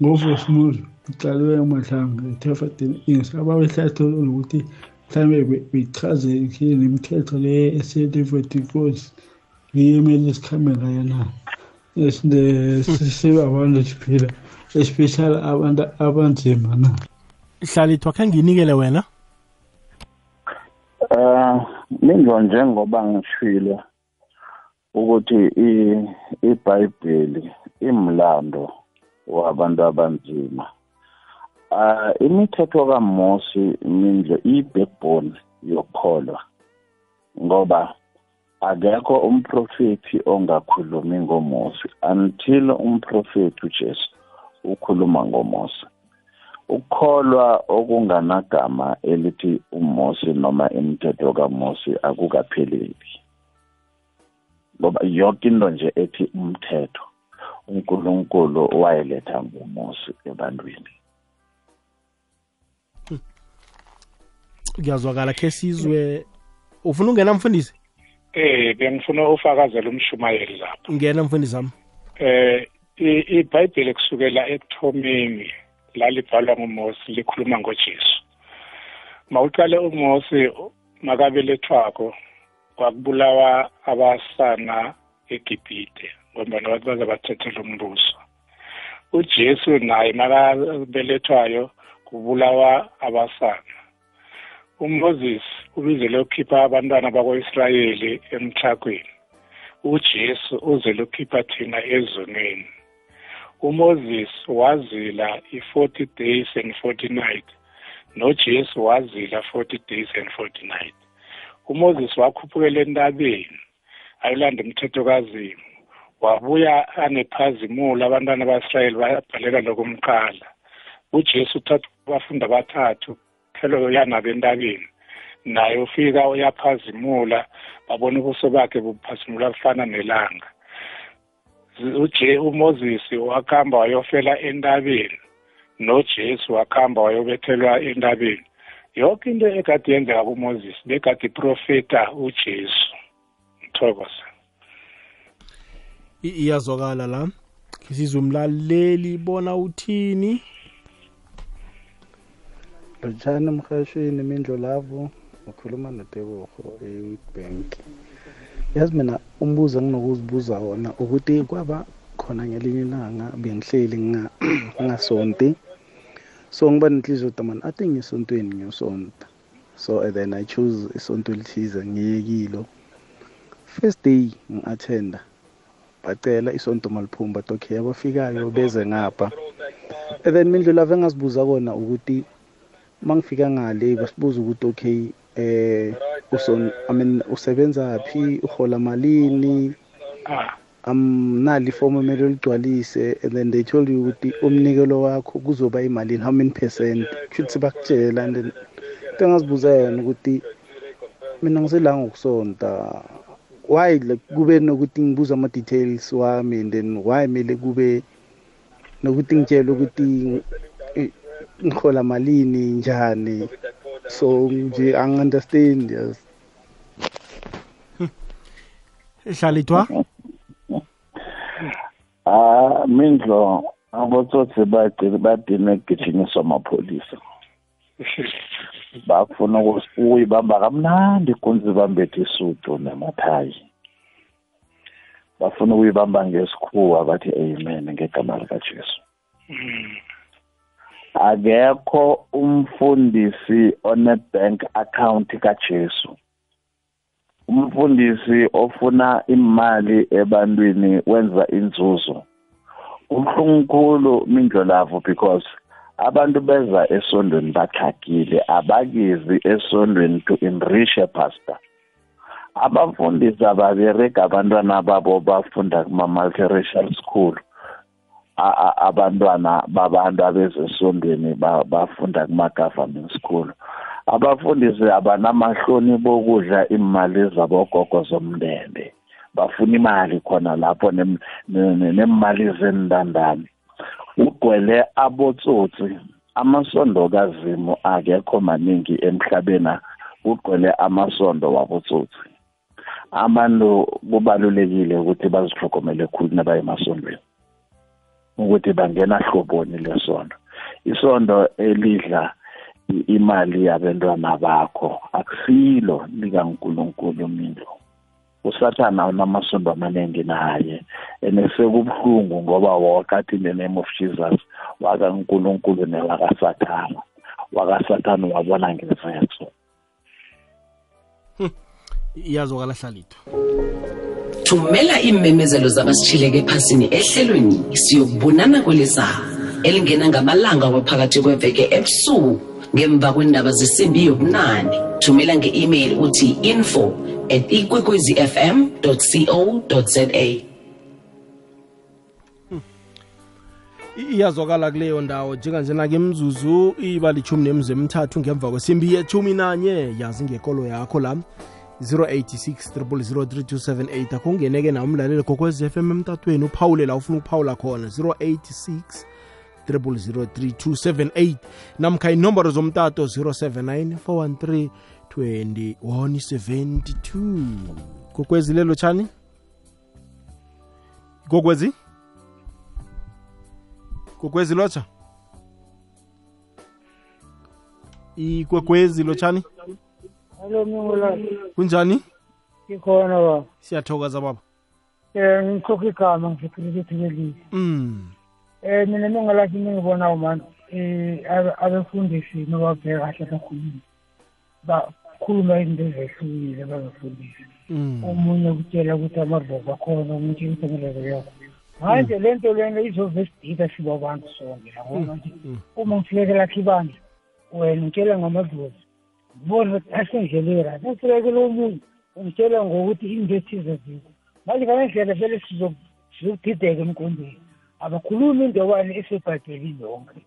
ngofosimuzo uqaliwe emahlanga ethefadeni english ababehlathulula ukuthi mhlawumbe bechaze nemithetho le eseleveticosi ngiyo emele sikhambe ngayo na sibabantu siphila especially abantu abanzima na? Hlalithwa khe nginikele wena? Eh mindlo njengoba ngishilo. Ukuthi iBhayibheli imlando wabantu abanzima. Ah imithetho kaMose mindlo ibackbone yokholwa ngoba akekho umprofeti ongakhulumi ngoMose until umprofeti uJesu ukhuluma ngoMose. ukukholwa okunganagama elithi uMose noma imithetho kaMose akukapheleli ngoba yonke into nje ethi umthetho uNkulunkulu wayeletha ngoMose ebantwini. Kuyazwakala khe sizwe. Ufuna ungena mfundisi? Eh bengifuna ufakazela umshumayeli lapha. Ngena mfundisi wami. Eh iBhayibheli kusukela ekuthomeni lalibhalwa nguMose likhuluma ngoJesu. Mawuqale uMose makabelethwako kwakubulawa abasana eGibhite ngoba nabantu baze bathethela umbuso uJesu naye makabelethwayo kubulawa abasana. uMoses ubizele ukukhipha abantwana bako-Israyeli emthakweni uJesu uzele ukukhipha thina ezonweni uMoses wazila i-40 days and 40 nights noJesu wazila 40 days and 40 nights. uMoses wakhuphukela entabeni ayolanda umthetho kazimu wabuya anephazimula abantwana ba-Israyeli bayabhalela lokumqala. uJesu uthatha abafundi abathathu phelo yanabo entabeni naye ufika uyaphazimula babona ubuso bakhe buphazimula bufana nelanga. Uje uMoses wakhamba wayofela entabeni noJesu wakhamba wayobethelwa entabeni. Yonke into ekade yenzeka kuMoses bekade iprofeta uJesu. Ngithokoza iyazwakala la. Sizwe umlaleli bona uthini? Lotshani emhashweni imindlo lavo ukhuluma noteboho e-bank yazi mina umbuzo enginokuzibuza wona ukuthi kwaba khona ngelinye ilanga bengihleli ngingasonti. So ngiba nenhliziyo damani ade ngisontweni ngiyosonta so and then i choose isonto elithize ngiyekilo first day ngi-attenda bacela isonto maliphumba but okay abafikayo beze ngapha. And then mindlu lavo engazibuza kona ukuthi mangifika ngale? Basibuza ukuthi okay eh uson i mean usebenza phi? Uhola malini? Um nali ifomu emele uligcwalise and then they told you ukuthi umnikelo wakho kuzoba imalini how many percent? Kushuthi bakutshela and then into engazibuza yona ukuthi mina ngisela ngokusonta why like kube nokuthi ngibuza ama-details wami and then why mele kube nokuthi ngitshele ukuthi ngihola malini njani? So nje angi-understand yes. Hlalithwa? Ah mindlo abotsotsi badine gijinyiswa amapholisa bafuna ukuyibamba kamnandi ikunzi bambethe isudu nemathayi bafuna ukuyibamba ngesikhuwa bathi amen ngegama likajesu. Akekho umfundisi one-bank account kajesu. Umfundisi ofuna imali ebantwini wenza inzuzo. Ubuhlungu mindlo lavo because abantu beza esondweni baxhagile abakizi esondweni to enrich a pastor. Abafundisi ababereki abantwana babo bafunda kuma-multiracial school. Abantwana babantu abezesondweni bafunda kuma-government school. Abafundisi abanamahloni bokudla imali zabogogo zomndende. Bafuna imali khona lapho nemali zendandane ugcwele abotsotsi amasondo kazimu akekho maningi emhlabeni ugcwele amasondo wabotsotsi. Abantu kubalulekile ukuthi bazihlogomele khulu nabaye emasondweni ukuthi bangena hloboni lesondo. Isondo elidla imali yabantwana bakho. Akusilo likankulunkulu mindlo usathana unamasondo amaningi naye and sekubuhlungu ngoba wokathi in the name of jesus wakankulunkulu newakasathana. Wakasathana wabona ngezetho iyazwakala hlalito thumela iimemezelo zabasitshileke ephasini ehlelweni siyokubonana kwelizayo elingena ngamalanga waphakathi kweveke ebusuku. Ngemva kwendaba zesimbi yobunane. Thumela nge-email uthi info at ikwekwezifm co za iyazwakala kuleyo ndawo. Njenganjena ke mzuzu iba lichumi nemzu emithathu ngemva kwesimbi yechumi nanye. Yazi ngekolo yakho la. 086 3278 akungeneke na umlaleli gokwez FM emtatweni uphawule la ufuna ukuphawula khona. 086 003278 namkha inomboro zomtato 079 413 2172 gokwezi lelo chani gokwezi gokwezi lotsha ikwekwezi lotshani Hello Mngolani. kunjani? Ngikhona baba. siyathokoza baba. Eh ngikhokha igama ngifikrile ukuthi belile. mm. Eh mina Mngolani ngibona manje eh abe- abefundisi nobabheka kahle kakhulu. Bakhuluma izinto ezehlukile babefundisi. mm Omunye kutshela ukuthi amadlozi akhona, omunye ukuthi umlelo yakho. Manje lento lena izovesidida siba abantu sonke yabona nje. Uma ngifike lakhe ibandla wena ngitshela ngamadlozi. Bona ukuthi asendleleni right. Ngifike omunye ungitshela ngokuthi into ethize zikho. Manje ngale ndlela vele sizo- sizokudideka emqondweni. Abakhulumi into wani esebhayibhelini yonke.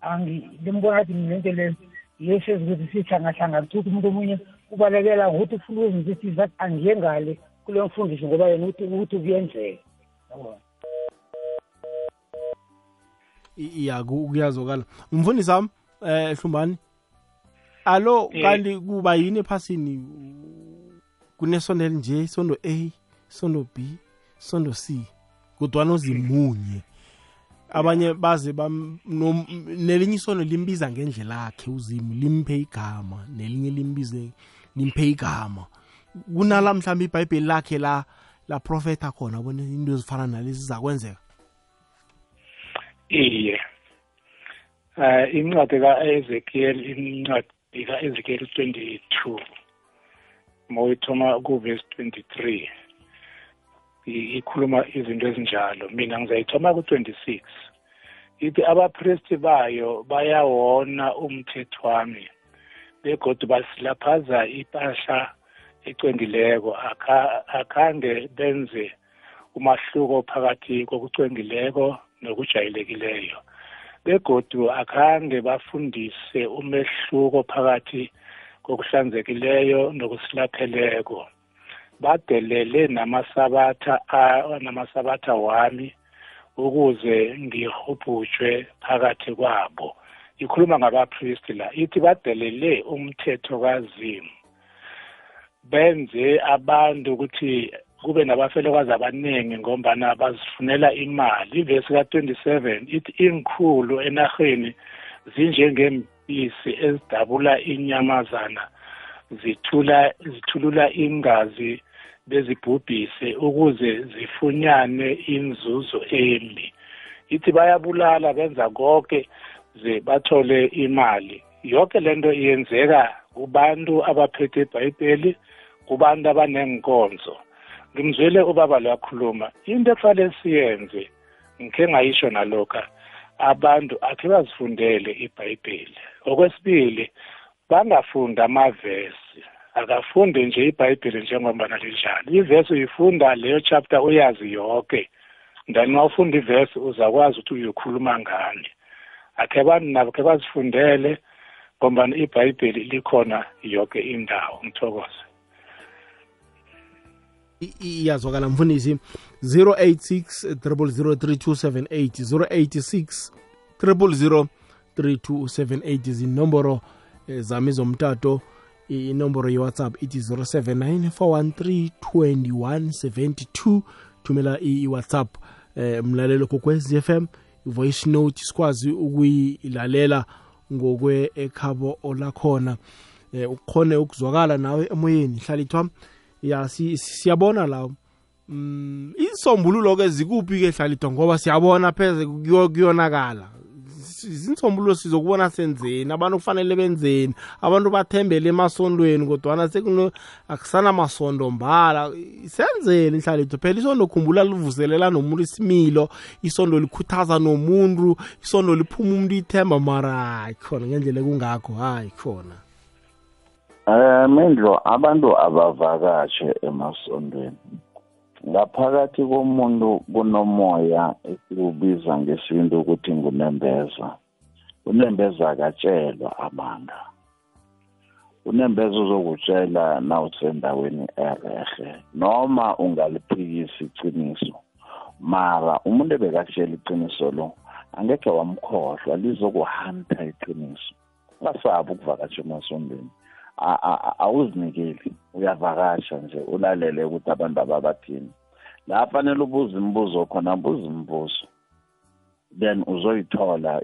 Angi limbona ngathi mina lento leyo yesezi ukuthi sihlangahlangana ukuthi umuntu omunye ubalekela ukuthi ufuna ukwenza ukuthi zathi angiye ngale kuleyo mfundiso ngoba yena ukuthi ukuthi kuyenzeka. Yabona. I- ya ku- kuyazwakala umfundisi wami eh hlumbani alo Eh. kanti kuba yini ephasini kunesondo elinje isondo A isondo B isondo C kodwana uzimunye abanye baze nelinye isondo limbiza ngendlela yakhe uzimu. Limphe igama nelinye limbize limphe igama. Kunala mhlawumbe ibhayibheli lakhe la la profeta khona bona into ezifana nalezi zakwenzeka iye. Eh incwadi ka-ezekiel incwadi ka-ezekiel 22 mawuyithoma ku-verse 23 i- ikhuluma izinto ezinjalo. Mina ngizayithoma ku-26 ithi abapristi bayo bayawona umthetho wami begodwa basilaphaza impahla ecwengileko. Akha- akhange benze umahluko phakathi kokucwengileko nokujayelekileyo begodu akhange bafundise umehluko phakathi kokuhlanzekileyo nokusilapheleko badelele namasabatha a- namasabatha wami ukuze ngihubhujwe phakathi kwabo. Ikhuluma ngabapristi la ithi badelele umthetho kazimu. Benze abantu ukuthi kube nabafelokazi abaningi ngombana bazifunela imali. Ivesi ka-27 ithi inkhulu enaheni zinjengempisi ezidabula inyamazana zithula zithulula ingazi bezibhubhise ukuze zifunyane inzuzo embi. Ithi bayabulala benza konke ze bathole imali. Yonke lento iyenzeka kubantu abaphethe ibhayibheli kubantu abanenkonzo ngimzwele ubaba lo akhuluma into ekufanele siyenze ngikhe ngayisho nalokha abantu akhe bazifundele ibhayibheli. Okwesibili bangafunda amavesi. Akafunde nje ibhayibheli njengobana linjalo ivesi uyifunda leyo chapter uyazi yonke then uma ufunda ivesi uzakwazi ukuthi uyokhuluma ngani. Akhe abantu nabo khe bazifundele ngombana ibhayibheli likhona yonke indawo. Ngithokoze. Iyazwakala mfundisi. 086 0003278 086 0003278 zinomboro eh, zami zomtato. Inomboro ye-whatsapp ithi 079 413 2172 thumela i-whatsapp eh, mlalelo kokwez FM voice note sikwazi ukuyilalela ngokwe ekhabo olakhona. Eh ukhone ukuzwakala nawe emoyeni hlala ithwa. Ya siyabona la. Mm isombululo ke zikuphi ke hlalithwa ngoba siyabona pheze kuyonakala. Izinsombululo sizokubona senzeni? Abantu kufanele benzeni? Abantu bathembele emasondweni kodwana sekuno akusana masondo mbala. Senzeni ihlalethwa phela isondo khumbula livuselela nomuntu isimilo isondo likhuthaza nomuntu isondo liphuma umuntu ithemba mara hayi khona ngendlela kungakho hayi khona. Eh Mendlo abantu abavakashe emasondweni. Ngaphakathi komuntu kunomoya esiwubiza ngesintu ukuthi ngunembeza. Unembeza akatshelwa amanga. Unembeza uzokutshela nawusendaweni erehe noma ungaliphikisa iciniso mara umuntu ebekakutshela iciniso lo angekhe wamkhohlwa lizokuhanta iciniso ungasabi ukuvakatsha emasondweni awuzinikeli uyavakasha nje ulalele ukuthi abantu ababathini. La fanele ubuze imibuzo khona buza imibuzo. Then uzoyithola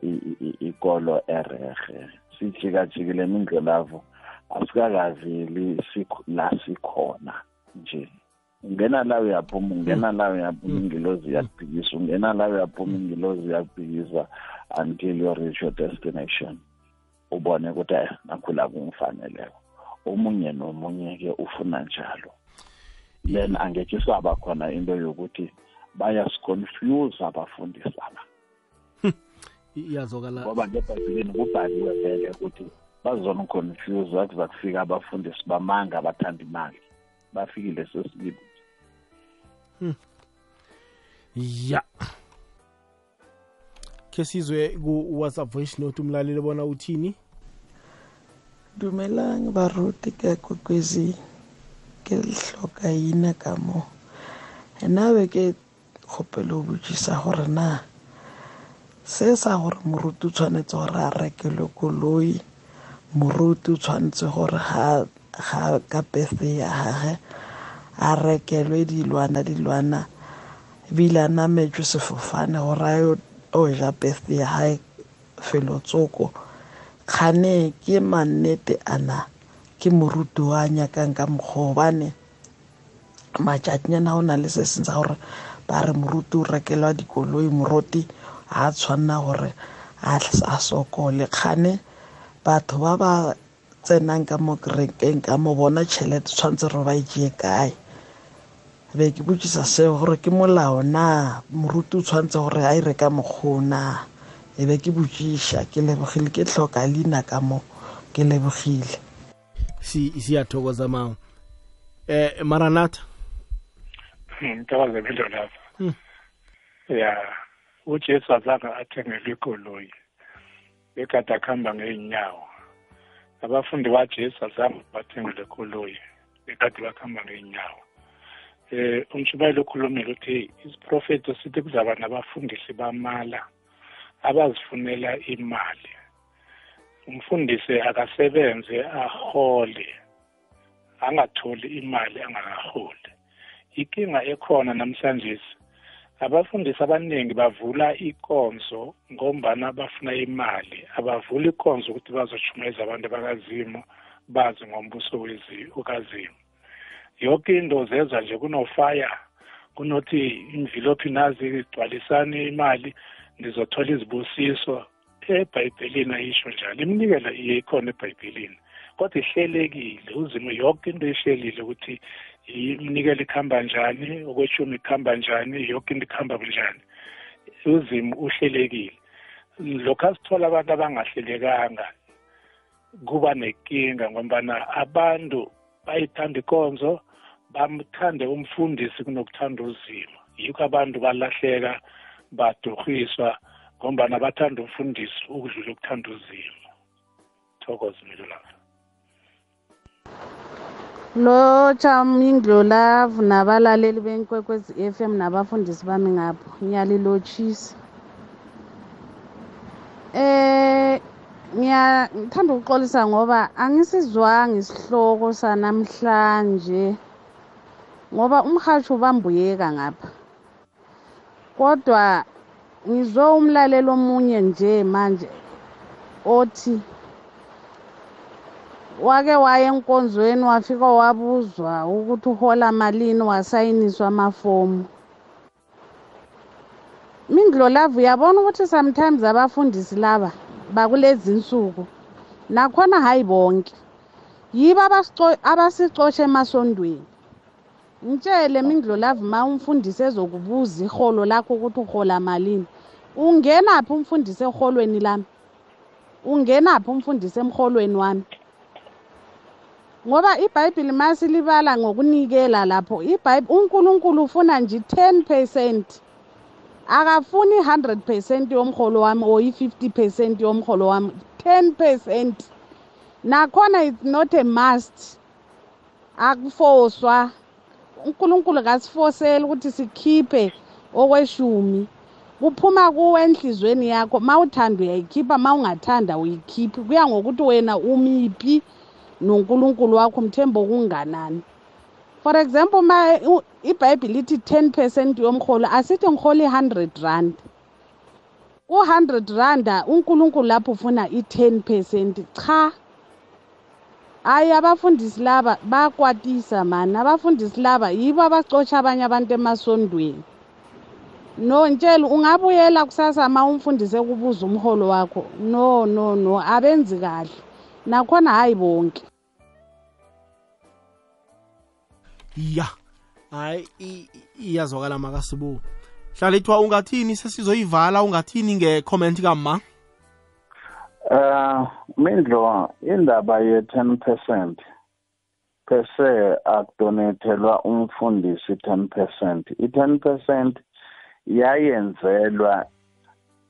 ikolo erehe sijikajikile mindlelavo asikakaveli la sikhona nje. Ungena la uyaphuma ungena la uyaphuma ingilozi iyakubhikisa. Ungena la uyaphuma ingilozi iyakubhikisa until your reach your destination. Ubone ukuthi eh nakhula kungifaneleko omunye nomunye ke ufuna njalo. Then angeke saba khona into yokuthi bayasiconfuse abafundisi aba iyazokala ngoba ngebhayibhelini kubhaliwe vele ukuthi bazoniconfuse wathi zakufika abafundisi bamanga abathanda imali. Bafikile sesibili ya. Ke sizwe ku-whatsapp voice note umlaleli bona uthini? Dumelang baruti ka kwekwezi ke hloka ina ka mo ena be ke kgopele go botsisa gore na se sa gore moruti o tshwanetse gore a rekelwe koloi moruti o tshwanetse gore ga ka birthday ya gage a rekelwe dilwana dilwana ebile a nametswe sefofane gore a o ja birthday ya gae felotsoko kgane ke mannete ana ke moruti o a nyakang ka mokgwa obane matšatšinyana go na le se seng gore ba re moruti o rekelwa dikoloi moruti ga a tshwanna gore a sokole. Kgane batho ba ba tsenang ka mo kerekeng ka mo bona tšhelete tshwanetse re ba etsee kae? Be ke botsisa seo gore ke molao na? Moruti o tshwanetse gore a ire ka mokgwa na e be ke botšiša ke lebogile ke tlhoka leina ka mo ke lebogile. Siyathokoza mama eh maranatha? Ngithokoze philo lapha ya ujesu azange athengelwe ikoloyi bekade akuhamba ngey'nyawo abafundi bajesu azange bathengelwe ikoloyi bekade bakuhamba ngey'nyawo eh umshumayelo ukhulumile uthi isiprofeto sithi kuzaba nabafundisi bamala? Abazifunela imali. Umfundisi akasebenze ahole angatholi imali angakaholi. Inkinga ekhona namhlanje abafundisi abaningi bavula ikonzo ngombana bafuna imali. Abavula ikonzo ukuthi bazochumayeza abantu bakazimu bazi ngombuso okazimu yonke into zenza nje kunofaya kunothi imvilophi nazi igcwalisani imali ndizothola izibusiso. Ebhayibhelini ayisho njalo. Iminikelo iye ikhona ebhayibhelini. Kodwa ihlelekile. Uzimo yonke into ihlelile ukuthi iminikelo ikhamba njani okweshumi ikhamba njani yonke into ikhamba bunjani uzimo uhlelekile. Lokhu asithola abantu abangahlelekanga kuba nenkinga ngombana abantu bayithanda ikonzo bamthande umfundisi kunokuthanda uzimo yikho abantu balahleka baduhiswa ngombana bathanda umfundisi ukudlula ukuthanda uzimo thokoze milolava lotsha mindlolavu nabalaleli benkwekwezi FM nabafundisi bami ngapho. Ngiyalilotshisa eh ngiyithanda ukuxolisa ngoba angisizwanga isihloko sanamhlanje ngoba umhathi ubambuyeka ngapha. Kodwa ngizwe umlalelo omunye nje manje othi wake waya enkonzweni wafika wabuzwa ukuthi uhola malini wasayiniswa amafomu. Mindlolavu uyabona ukuthi sometimes abafundisi laba bakulezi nsuku nakhona hayi bonke yibo abasicosha emasondweni. Ngitshele mindlolavu ma umfundisi ezokubuza iholo lakho ukuthi uhola malini. Ungenaphi umfundisi eholweni lami? Ungenaphi umfundisi emholweni wami? Ngoba ibhayibhili masilibala ngokunikela lapho unkulunkulu ufuna nje 10 percent. Akafuni 100 percent yomholo wami or i-50 percent yomholo wami. 10 percent. Nakhona it's not a must. Akufoswa. Unkulunkulu kasifoseli ukuthi sikhiphe okweshumi. Kuphuma kuwe enhlizweni yakho ma uthanda uyayikhipha ma ungathanda uyikhiphi kuya ngokuthi wena umiphi nonkulunkulu wakho mthembo kunganani for example ma ibhayibhile ithi 10 percent yomholo asithi ngiholi 100 rand. Ku-100 randa unkulunkulu lapho ufuna i-10 percent. Cha hayi abafundisi laba bayakwatisa mani abafundisi laba yibo abacotsha abanye abantu emasondweni. No ntshela ungabuyela kusasa ma umfundisi ekubuza umholo wakho. No no no abenzi kahle. Nakhona hayi bonke. Ya. Hayi iyazwakala makasibu hlalithwa ungathini? Sesizoyivala ungathini ngecomment kama uh mindlo indaba ye-10 percent pese akudonethelwa umfundisi 10 percent. I-10 percent yayenzelwa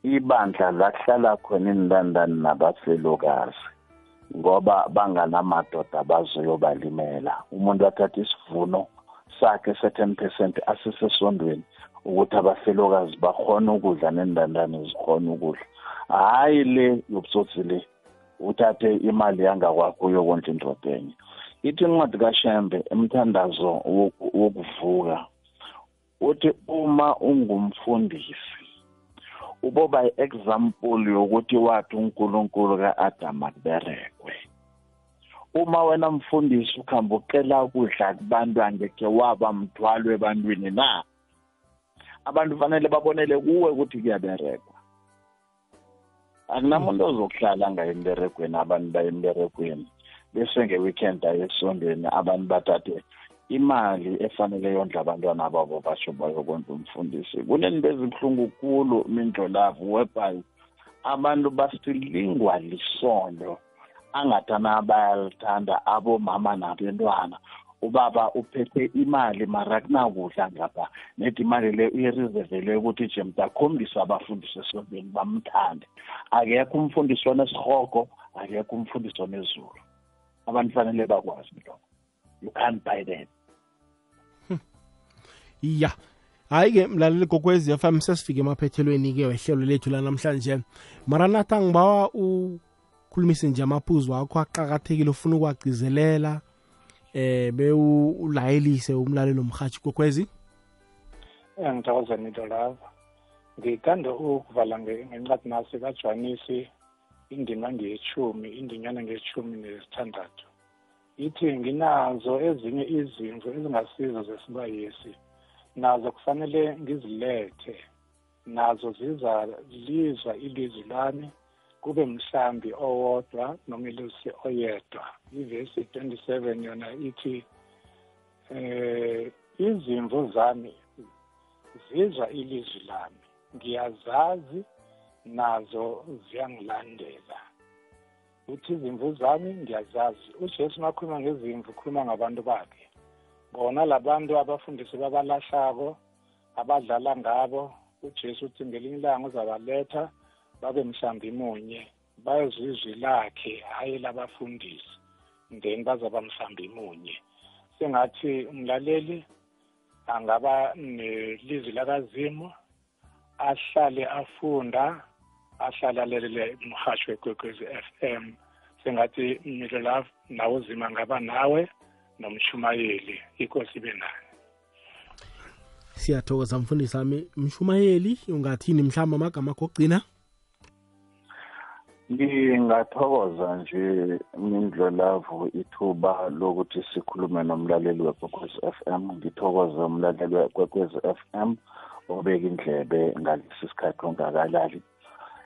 ibandla lakuhlala khona inlandani nabafelokazi ngoba banganamadoda abazoyobalimela umuntu athatha isivuno sakhe se-10 percent asisesondweni ukuthi abafelokazi bakhona ukudla nendandane zikhona ukudla. Hhayi le yobutsotsi le uthathe imali yangakwakho uyokondla indoda enye. Ithi incwadi kashembe emthandazo wokuvuka uthi uma ungumfundisi uboba i-example yokuthi wathi unkulunkulu ka-adam akuberekwe. Uma wena mfundisi ukuhamba ucela ukudla kubantu angeke waba mthwalo ebantwini na? Abantu fanele babonele kuwe ukuthi kuyaberekwa. Akunamuntu ozokuhlala ngayo emberegweni abantu baye emberegweni. Bese nge-weekend aye esondweni abantu bathathe imali efanele yondla abantwana babo basho bayokwenza umfundisi. Kunento ezibuhlungu kulu mindlolavu whereby abantu basilingwa lisondo angathana bayalithanda abomama nabentwana. Ubaba uphethe imali mara kunakudla ngapha. Nedi imali le uyirizevele ukuthi nje mntakhombisa abafundisi esontweni bamthande. Akekho umfundisi onesihogo akekho umfundisi onezulu. Abantu fanele bakwazi lokho. You can't buy that. Ya hayi-ke mlaleli gokwezi FM sesifike emaphethelweni-ke wehlelo lethu lanamhlanje. Maranatha ngibawa ukhulumise nje amaphuzu wakho aqakathekile ufuna ukuwagcizelela eh bewulayelise umlalelo mhathi kokwezi? Ngithokoza nito lapha ngithanda ukuvala ngencwadi nasi kaJohanisi indima ngeyechumi indinyana ngeshumi nesithandathu. Ithi nginazo ezinye izimvu ezingasizo zesibayisi. Nazo kufanele ngizilethe. Nazo zizalizwa ilizwi lami kube mhlambi owodwa nomelusi oyedwa. Ivesi 27 yona ithi eh izimvu zami zizwa ilizwi lami. Ngiyazazi nazo ziyangilandela. Uthi izimvu zami ngiyazazi. Ujesu makhuluma ngezimvu ukhuluma ngabantu bakhe. Bona labantu abafundisi babalahlako abadlala ngabo. Ujesu uthi ngelinye ilanga uzabaletha babe mhlambi munye bayezwa izwi lakhe hhayi labafundisi then bazaba mhlambi munye. Sengathi umlaleli angaba nelizwi lakazimu ahlale afunda ahlale alelele umhasho wekwekwezi FM sengathi milo la nawe uzima ngaba nawe nomshumayeli inkosi ibe naye siyathokoza mfundisi wami. Mshumayeli ungathini? Mhlawumbe amagama akho okugcina? Ngingathokoza nje mindlolavu ithuba lokuthi sikhulume nomlaleli wekwekwezi FM ngithokoze umlaleli wekwekwezi FM obeka indlebe ngalesi sikhathi ongakalali.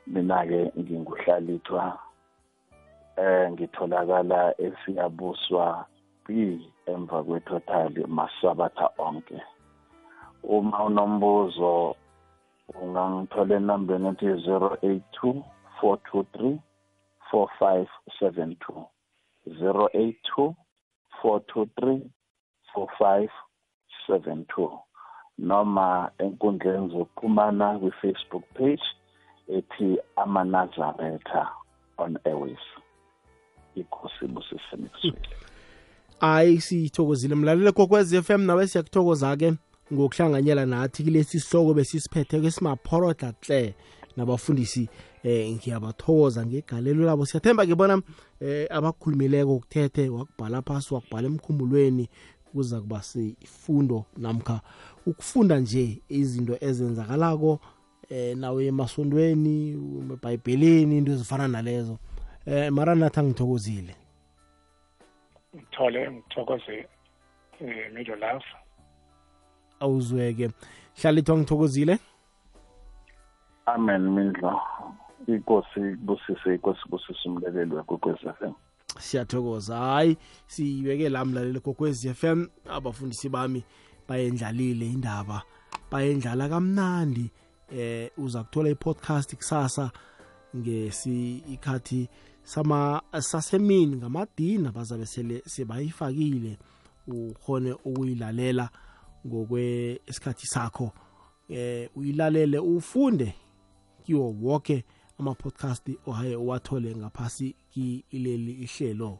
Mina-ke nginguhlalithwa eh ngitholakala esiyabuswa b emva kwetotal masabatha onke. Uma unombuzo ungangithola enambeni ethi 082 423 4572 082 423 4572 noma enkundleni zokuxhumana kwi-Facebook page ethi amanazaretha on airways. Ikhosi busiseni kuswele hayi sithokozile mlalele kokwez FM nawe siyakuthokoza-ke ngokuhlanganyela nathi kulesi sihloko besisiphethe kwesimaphorodla hle nabafundisi eh ngiyabathokoza ngegalelo labo. Siyathemba ke bona eh abakhulumileko kuthethe wakubhala phasi wakubhala emkhumbulweni kuza kuba sifundo namkha ukufunda nje izinto ezenzakalako eh nawe emasondweni ebhayibhelini into ezifana nalezo. Eh mara nathi angithokozile. Ngithole ngithokoze um middle love awuzweke. Hlalithwa ngithokozile? Amen mindlo inkosi busise inkosi busise umleleli wekwekwezi FM siyathokoza. Hayi siyibeke la mlaleli kokwezi FM abafundisi bami bayendlalile indaba bayendlala kamnandi. Eh uza kuthola i-podcast kusasa ngesikhathi sama sasemini ngamadina bazabe sele sebayifakile. Ukhone ukuyilalela ngokwesikhathi sakho. Eh uyilalele ufunde kiwo wonke ama-podcast ohaye uwathole ngaphasi kileli ihlelo.